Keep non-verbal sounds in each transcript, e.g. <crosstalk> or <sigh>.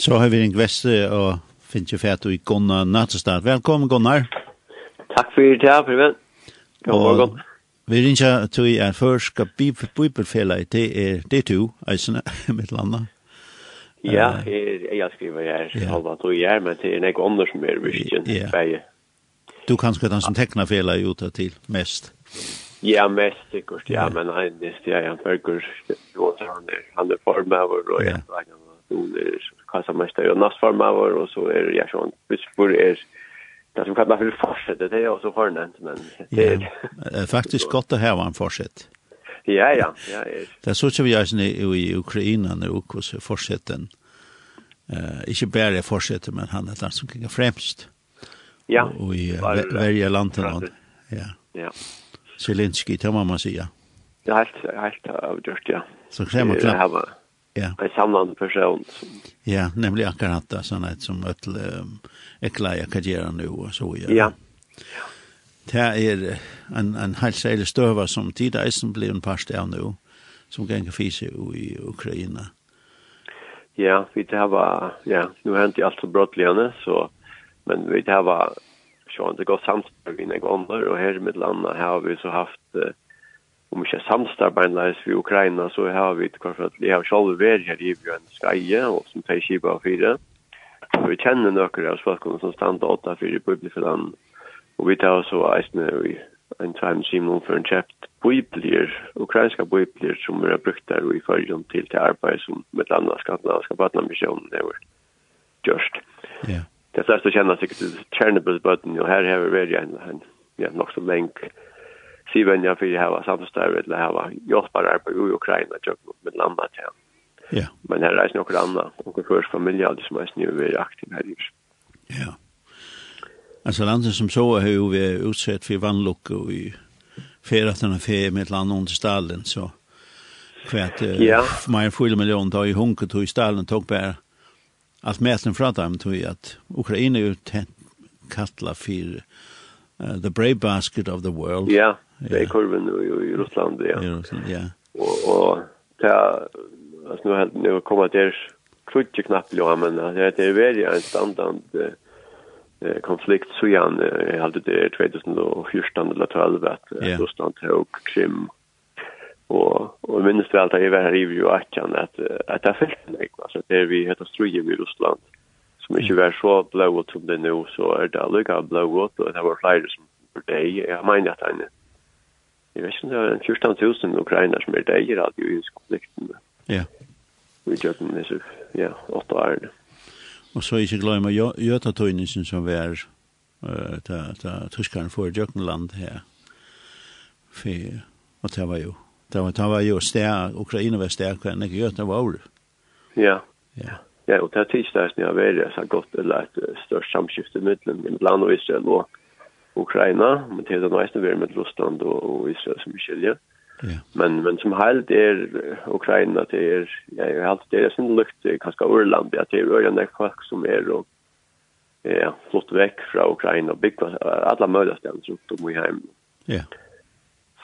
Så har vi en gveste og finner fæt i Gunnar Nattestad. Velkommen Gunnar. Takk for det, Per Vel. God morgen. Vi ringer til at først skal bibelfella i det er det to, eisene, mitt landa. Ja, jeg jeg skriver her, halva to i er, men det er nek ånder som er virkjen, begge. Du kan skrive den som tekna fela i uta til, mest. Ja, mest sikkert, ja, men han er ja, han bergur, han er formøver, og jeg, han er Kassamester og Nassfarmaver, og så er hvis Bussborg er det som kallar för forset, det är också förnämnt. Men det är ja, faktiskt gott att ha en forset. Ja, ja. ja er. Det så ser vi ju i, i Ukraina nu, och så forsetten. Eh, inte bara fortsätter men han är där som kan främst. Ja. Och i varje land. Ja. Ja. Zelensky, tar man man säga. Det är helt, helt avgjort, ja. Så krämmer klart. Ja. En samlande person. Ja, nämligen akkurat det sånt som ett ekla jag kan göra nu och så ja. Ja. Det är en en halsel stöva som tid är som blev en past är nu som gänger fise i Ukraina. Ja, vi det var ja, nu hänt ju allt så brottligande så men vi det var så det går samspel vi någon gånger, och här med landa här har vi så haft om ikke samstarbeidleis vi Ukraina, så har vi et at jeg har selv vært her i Bjørn Skreie, og som tar kipa og fire. Vi kjenner noen av spørsmålene som standa åtta fire i Bibelfellan, og vi tar også eisne i en time sim om for en kjøpt bibler, ukrainska bibler som vi har brukt der i følgen til til arbeid som med et annet landa skandinaviska det var gjørst. Yeah. Det er flest å kjenne sikkert til Tjernobyl-bøtten, og her har vi vært en, en ja, nok så lenge sivenja för att ha samstarv eller ha hjälpare på i Ukraina jobb med landa till. Ja. Men här är några andra och först familj alltså som är nu är aktiv här i. Ja. Alltså landet som så har ju vi utsett för vannluck och i färatarna för med land under stallen så kvärt ja. mer full miljon då i hunket och i stallen tog på allt mäten från dem tog ju att Ukraina är ju kattla för uh, the brave basket of the world. Ja. Yeah Det är kurven i, i Russland, ja. I Russland, ja. Och, och det är, alltså nu har jag kommit till krutje knappt ja, men det är väldigt en standard eh, konflikt så igen, jag hade det 2014 eller 12 att Ryssland tog Krim. Och och minst väl att jag var här i ju att att att det fick mig alltså det vi heter struje i Ryssland som ikke var så blått som det nå så er det lika blått og det var flere som för dig. Jeg mener at han Jeg vet ikke om det er 14 000 ukrainer som er deier i juridisk. Ja. Vi gjør den disse, ja, åtte årene. Og så er ikke glad glemme Gjøtatøynesen som vi er ta, ta, tyskeren for Gjøkenland her. For, og det var jo, det var, det var jo sted, Ukraina var sted, hva enn ikke Gjøta var over. Ja. Ja. Ja, og det er tidsdags når jeg har vært, så godt, eller et størst samskifte mellom land og Israel og Ukraina, men det er det nästa vi med Ryssland och Israel som vi Ja. Men men som helt är Ukraina det är jag är helt det är sin lukt kanske Irland det er öarna folk som är och ja flott vekk från Ukraina bygga alla möjliga ställen rundt om i hem. Ja.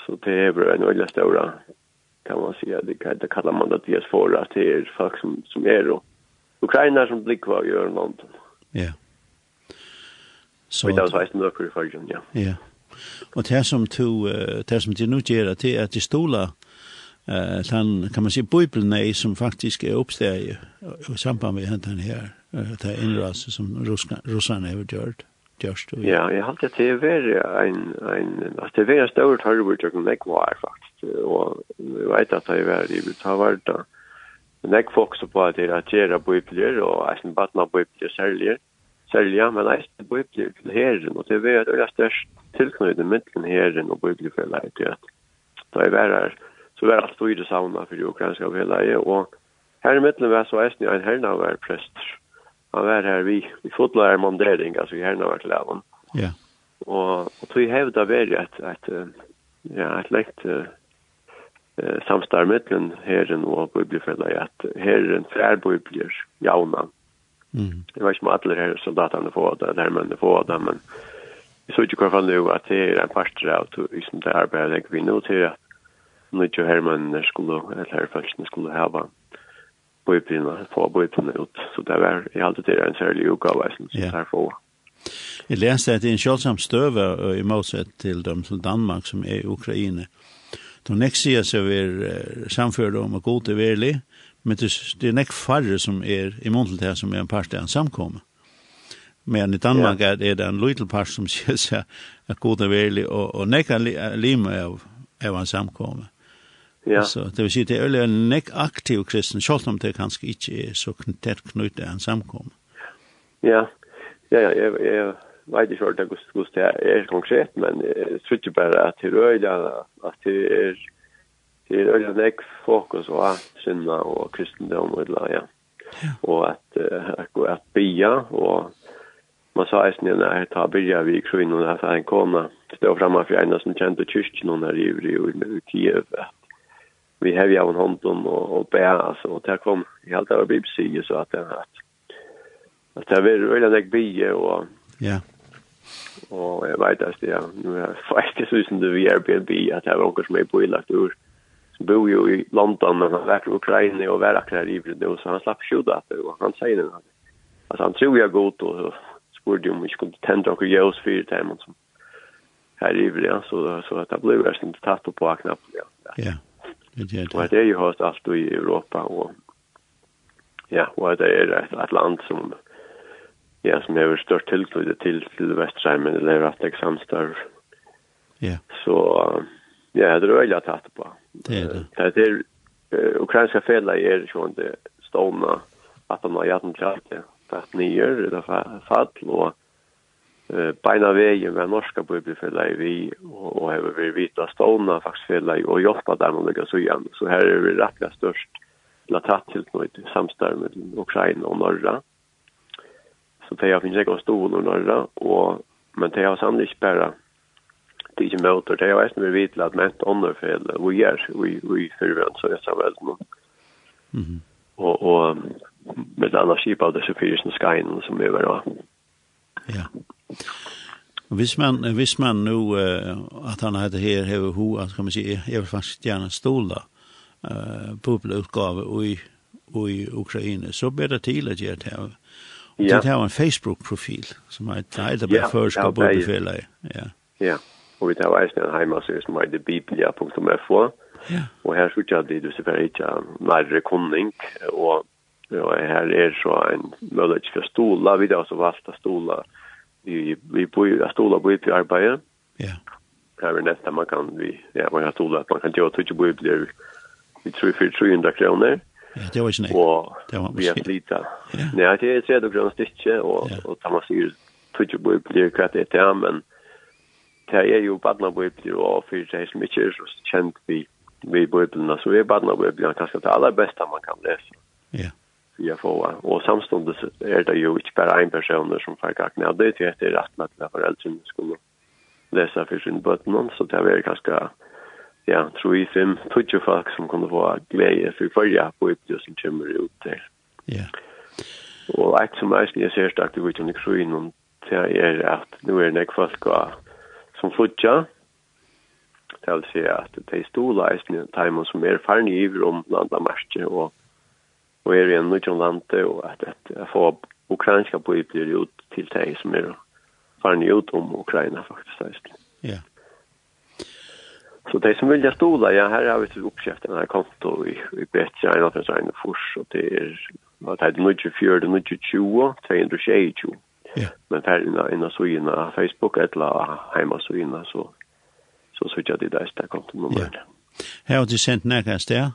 Så det är en väldigt større, kan man si, det kan det kallar man det diaspora det är folk som som är och Ukraina som blir kvar i Irland. Ja. Yeah. Så det var så nok för igen, ja. Ja. Och det som to det som det nu gör det är att det stola eh han kan man se bibeln som faktiskt är uppstär i samband med den här det inras som russarna har gjort just då. Ja, jag har det är väl en en att det är en stor hörvur jag kan var faktiskt och vi vet att det är väl det har varit där. Men jag fokuserar på at det er at gjøre bibeln og att inte bara bibeln särskilt sälja men nej det blir til herren og det är det är størst tilknøyde mellan herren och bibeln för läget. Då är det så var allt i det samma för det ukrainska villaje og her i mitten var så ästni en herrna var präst. Han var her, vi vi fotla er mandering altså alltså herrna var til även. Ja. Og, og tog hevda hävda väl att ja ett läkt eh samstar mellan herren och bibeln att. Herren fär bibeln jauna Mm. Det var inte med alla här soldaterna få det, där men få det, men vi såg ju kvar nu att det är en parter av som det arbetet vi nu till att nu ju här man skulle, eller här skulle ha bøypinna, få bøypinna ut. Så det var i alt det en særlig utgave som yeah. få. Jeg leste at det er en kjølsam støve i motsett til dem som Danmark som er i Ukraina. De nekst sier seg vi er samført om å gå til verlig, men det, det er nek færre som er i mån til det som er en part av en samkomme. Men i Danmark yeah. er, det en liten part som <laughs> sier seg at god er veldig, og, og nek er lima av, av en samkomme. Ja. Så det vil si det er en nek aktiv kristen, selv om det kanskje ikke er så tett knyttet av en samkomme. Ja, ja, ja, jeg, jeg vet ikke hva det er konkret, men jeg tror ikke bare at det er øyelig at det er det er öliga nek fokus och synda og kristendom och det ja. at, att att at bia og man sa att när jag tar bia vi kvinnor där för en komma stå framme for en som kjente kyrkan och när i i Kiev. Vi har jo en hand om og och bär alltså och där kom i allt av bibeln så at det at at det er veldig nek bia og ja Og jeg vet at det, er nu er jeg faktisk husen til Airbnb, at det er noen som er pålagt ur bor jo i London men han verkar i Ukraina og verkar akkurat i Brydo så han slapp skjuta att og han sier det. Altså, han tror jag gott och sporde om vi skulle tända och ge oss fyra timmar som her i Brydo så, så att det ble jo inte tatt på knappt. Ja, ja. det är det. Och det är ju hört allt i Europa og ja, og det er et, et land som ja, som är störst tillknytet til till Västsverige men det är rätt samstarv. Ja. Så Ja, det är väl att ta på. Det är det. Det är ukrainska fälla är ju det stående att de har jatten tjarte. Fast ni gör det fall och beina vägen med norska bubbelfälla i vi och har vi vita stona faktiskt fälla i och hjälpa där å lägger så igen. Så här är vi rättliga störst latatt till i samstarv med Ukraina og norra. Så det finns jag finns en stor norra och men det har ikke bare det ikke møter. Det er jo eisen vi vet at ment andre fel vi er vi forvendt så jeg sa etter velden. Og, og med denne skip av disse fyrisen skajene som vi var da. Ja. Hvis man, hvis man nu, uh, at han heter her, hever ho, at kan man si, jeg vil faktisk gjerne stola uh, popelutgave i, i Ukraina, så blir det til at jeg tar Ja. Det har en Facebook-profil som er et heter Heidelberg Førskap Bordefele. Ja. Ja. Og vi tar veisen en heimasøy som er debiblia.fo. Ja. Og her så ikke det du selvfølgelig ikke nærre kunning. Og, og her er så en mulighet for stola. Vi har også valgt å stola. Vi, vi bor, jo stola på i arbeidet. Ja. Her er nesten man kan, vi, ja, man kan stola at man kan gjøre tog bor i vi tror for 300 kroner. Ja, det var ikke nek. Og det var vi er flita. Ja. Nei, det er 300 kroner stykke, og, ja. og tar man sier tog bor i blir det etter, men... Ja det er jo badnabibler og for det som ikke er så kjent vi, vi biblene, så er badnabibler kanskje det aller beste man kan lese. Ja. Yeah. får, og samståndet er det jo ikke bare en person som får kakne av det, det er rett med at foreldrene skulle lese for sin bøtten, så det er kanskje ja, tror vi fem tutje folk som kunne få glede for forrige på utgjør som kommer ut der. Ja. Og et som er snitt ser sterkt ut om det krøyne, det er at nu er det folk som flutja. Det vil si at de stola eisne taimen som er farne iver om landamarske og, og er i en nødjan lande og at, at, få ukrainska blir ut til de som er farne ut om Ukraina faktisk eisne. Ja. Så de som vilja stola, ja, her har vi til oppskjeft här konto i, i Betsja, en av den sørende fors, og det er, det er 1924, 1920, 220, Yeah. Men här inna inna så inna Facebook eller hemma så inna så så så jag det där där kom nummer. Yeah. Här har du sent näkast där.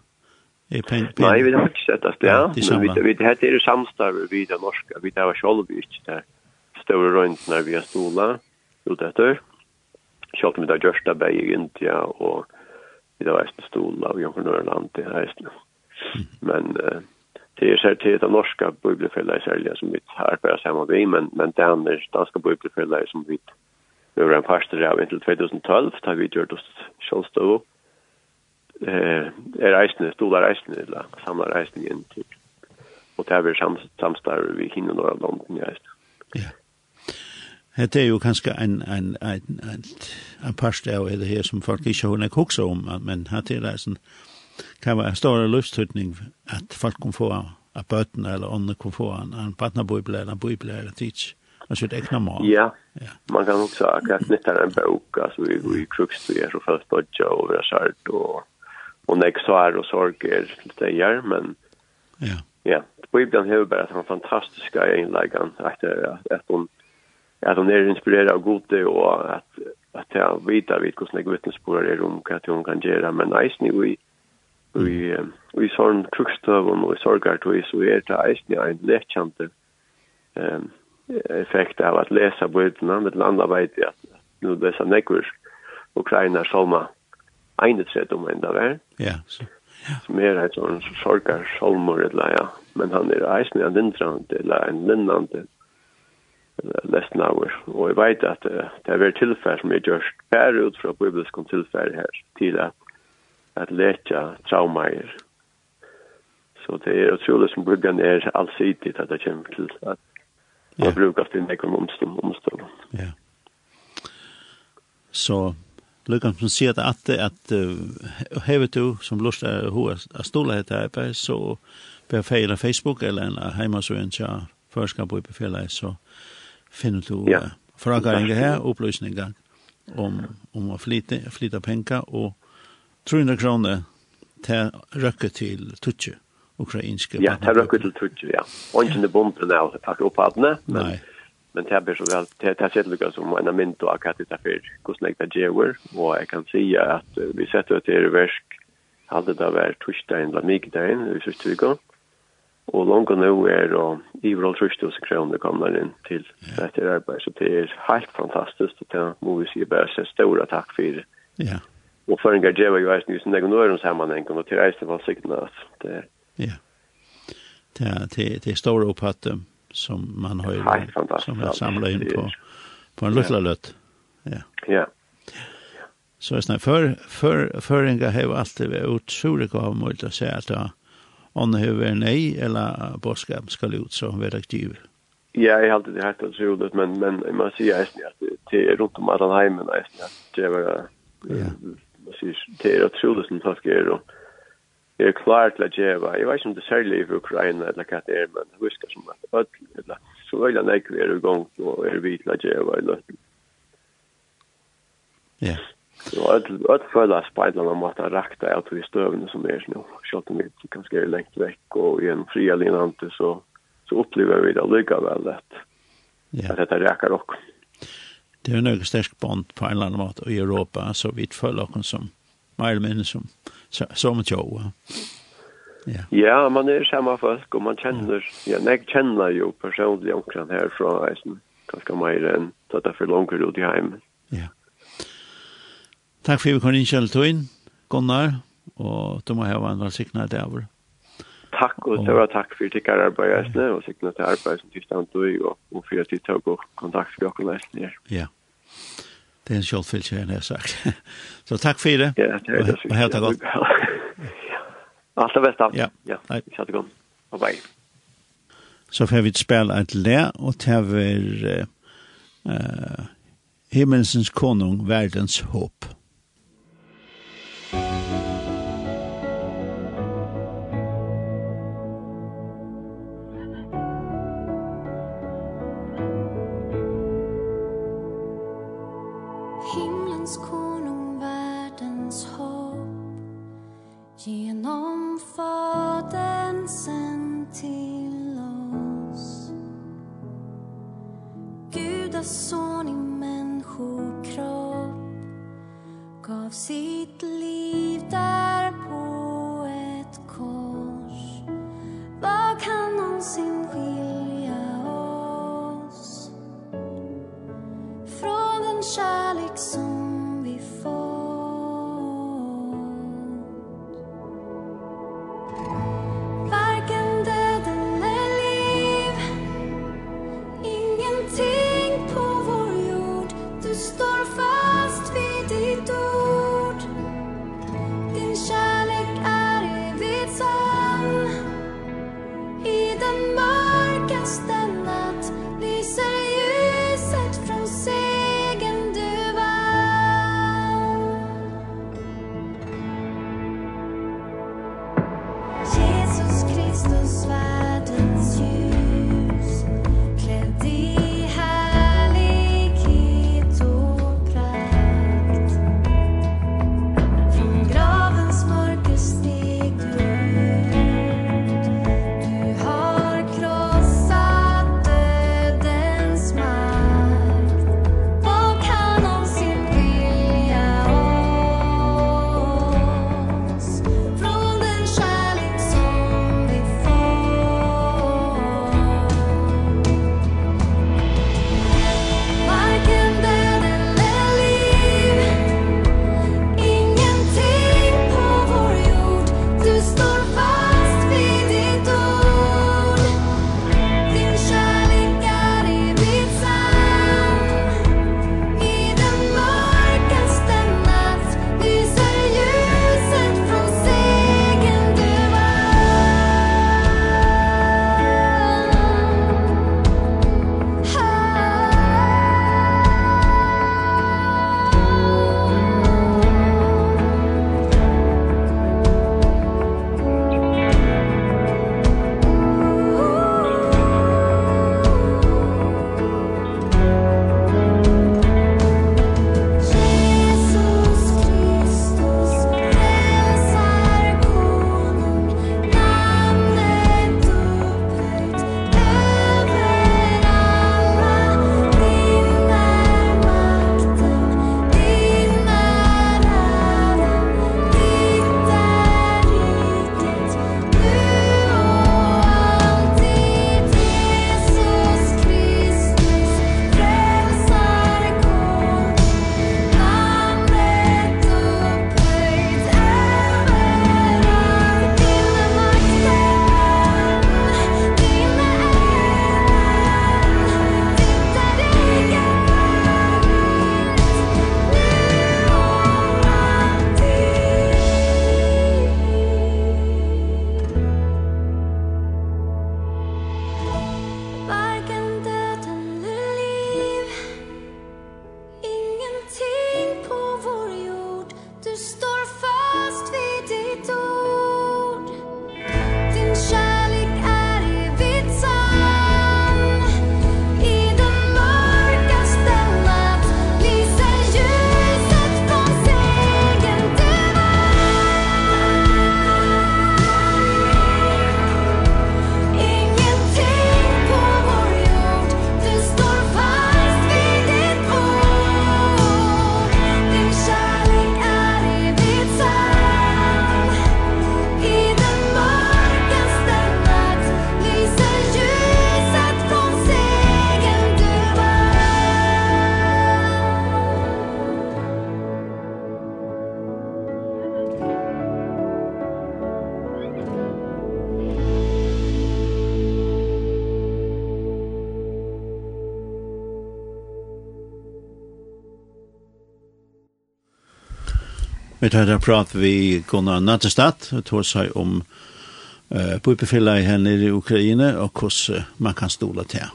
Är pen pen. Nej, vi har inte sett det där. Men vi vi det hade det samstarv vi det norska. Vi det var Scholbyt där. Stora runt när vi har stola. ut det där. Schalt med där just där bäj i India och vi där är stola och jag från Norrland det här. Men det är så till det norska bibelfälla i Sverige som vi har på samma vi men men det där danska bibelfällan som vi var en pastor där till 2012 har vi gjort oss självstå eh är reisne stora reisne eller samma reisne in typ och där vi sam samstar vi hinner några långt ner ja. Det er jo kanskje en, en, en, en, en parst av det her som folk ikke har nok også om, men her til det er sånn, kan være en større løstøtning at folk kan få av bøtten eller ånden kan få en, en partnerbibel eller en bibel eller tids. Alltså det ekna mat. Ja. Man kan också ha knyta en bok alltså i i krukstuer och först budget och vi har skärpt och och nexar och sorger det gör men ja. Ja, Bibeln har bara såna fantastiska inläggen att att hon att hon är inspirerad av gode och att att jag vet att vi kan snägga vittnesbörd om vad hon kan göra men nice ni vi vi vi sån krukstøv och vi sorgar till så är det til ni en lättjante ehm effekt av att läsa bøkene med landa vet jag nu det lesa nekurs Ukraina salma eine tredje om enda vær. Ja, så. Ja. Som er et sånn sorgar salmor eller ja, men han er eisni en lindrand eller en linnande lesna hour. Og jeg vet at det er vært tilfell som er gjørst per ut fra bibelskon tilfell her til at at leka traumaer. Så det er utrolig som bryggan er allsidigt at det kommer til at ja. man brukar til nekken omstånd. omstånd. Ja. Så Lukas som sier at at uh, hever du som lust er hoa a stola hette arbeid, så ber feila Facebook eller en heimasøyen tja førskap på befela så finner du ja. uh, her, opplysninger om, om å flyta, flyta penka og 300 kroner til røkke til Tutsi, ukrainske Ja, til røkke til Tutsi, ja. Og ikke det bomben av akkuratene, men, Nei. men det blir så vel, det er sikkert som en av min og akkurat det er for hvordan jeg det gjør, og jeg kan si at vi setter til versk, hadde det vært torsdagen eller migdagen, i sørste vi Og langt nå er og ivrall trøstelse kroner kommer inn til dette arbeid, så det er helt fantastisk, og det må vi si bare en stor takk for det. Ja og føringar djeva jo eisen just nek nøyrum sammanheng, og til eisen var sikna, altså. Det, ja. Det er, det, det er store opphatte som man har som er samlet inn på, på en luttla løtt. Ja. Ja. Så jeg snakker, før, før, för har jo alltid vært otroligt gav mot å si at da, om det är vært nei, eller borskap skal ut, så har vært aktiv. Ja, jeg har alltid hatt det så roligt, men, men man sier eisen at det er rundt om alle heimen at det var, ja det er utrolig som takk er, og det er klart til å gjøre. Jeg vet ikke om det er særlig i Ukraina, eller hva det er, men jeg husker som at ødel, eller så øyne jeg ikke er i gang, og er vi til å gjøre, eller Ja. Og ødel føler jeg speidene om at jeg rakter av de støvene som er nå, selv om vi kanskje er lengt vekk, og gjennom fria linjante, så, så opplever vi det likevel at, ja. at dette rekker dere det er noen sterk bond på en eller annen måte i Europa, så vi føler oss som, mer eller mindre som, som tjoa. Ja. ja, man er samme folk, og man kjenner, ja, jeg kjenner jo personlig omkring her fra reisen, ganske mer enn at det er for langt ut i heimen. Ja. Takk for at vi kom inn kjeltøyen, Gunnar, og du må ha en velsignet dag tack och stora tack för det här arbetet og sikna til arbetet som stand og og og for at att det tog kontakt med och läst her. Ja. Det er en självfilter jag har sagt. <laughs> Så takk for det. Ja, det er det. Og helt gott. Alt det beste. Ja. Ja. Vi sätter igång. Bye bye. Så får vi et spel ett lä och täver eh himmelsens konung världens hopp. Genom Fadern sänd till oss. Gudas son i människokropp gav sitt liv Vi tar det prat vi Gunnar Nattestad, og tog seg om uh, bøybefella i henne i Ukraina, og hvordan man kan stola til.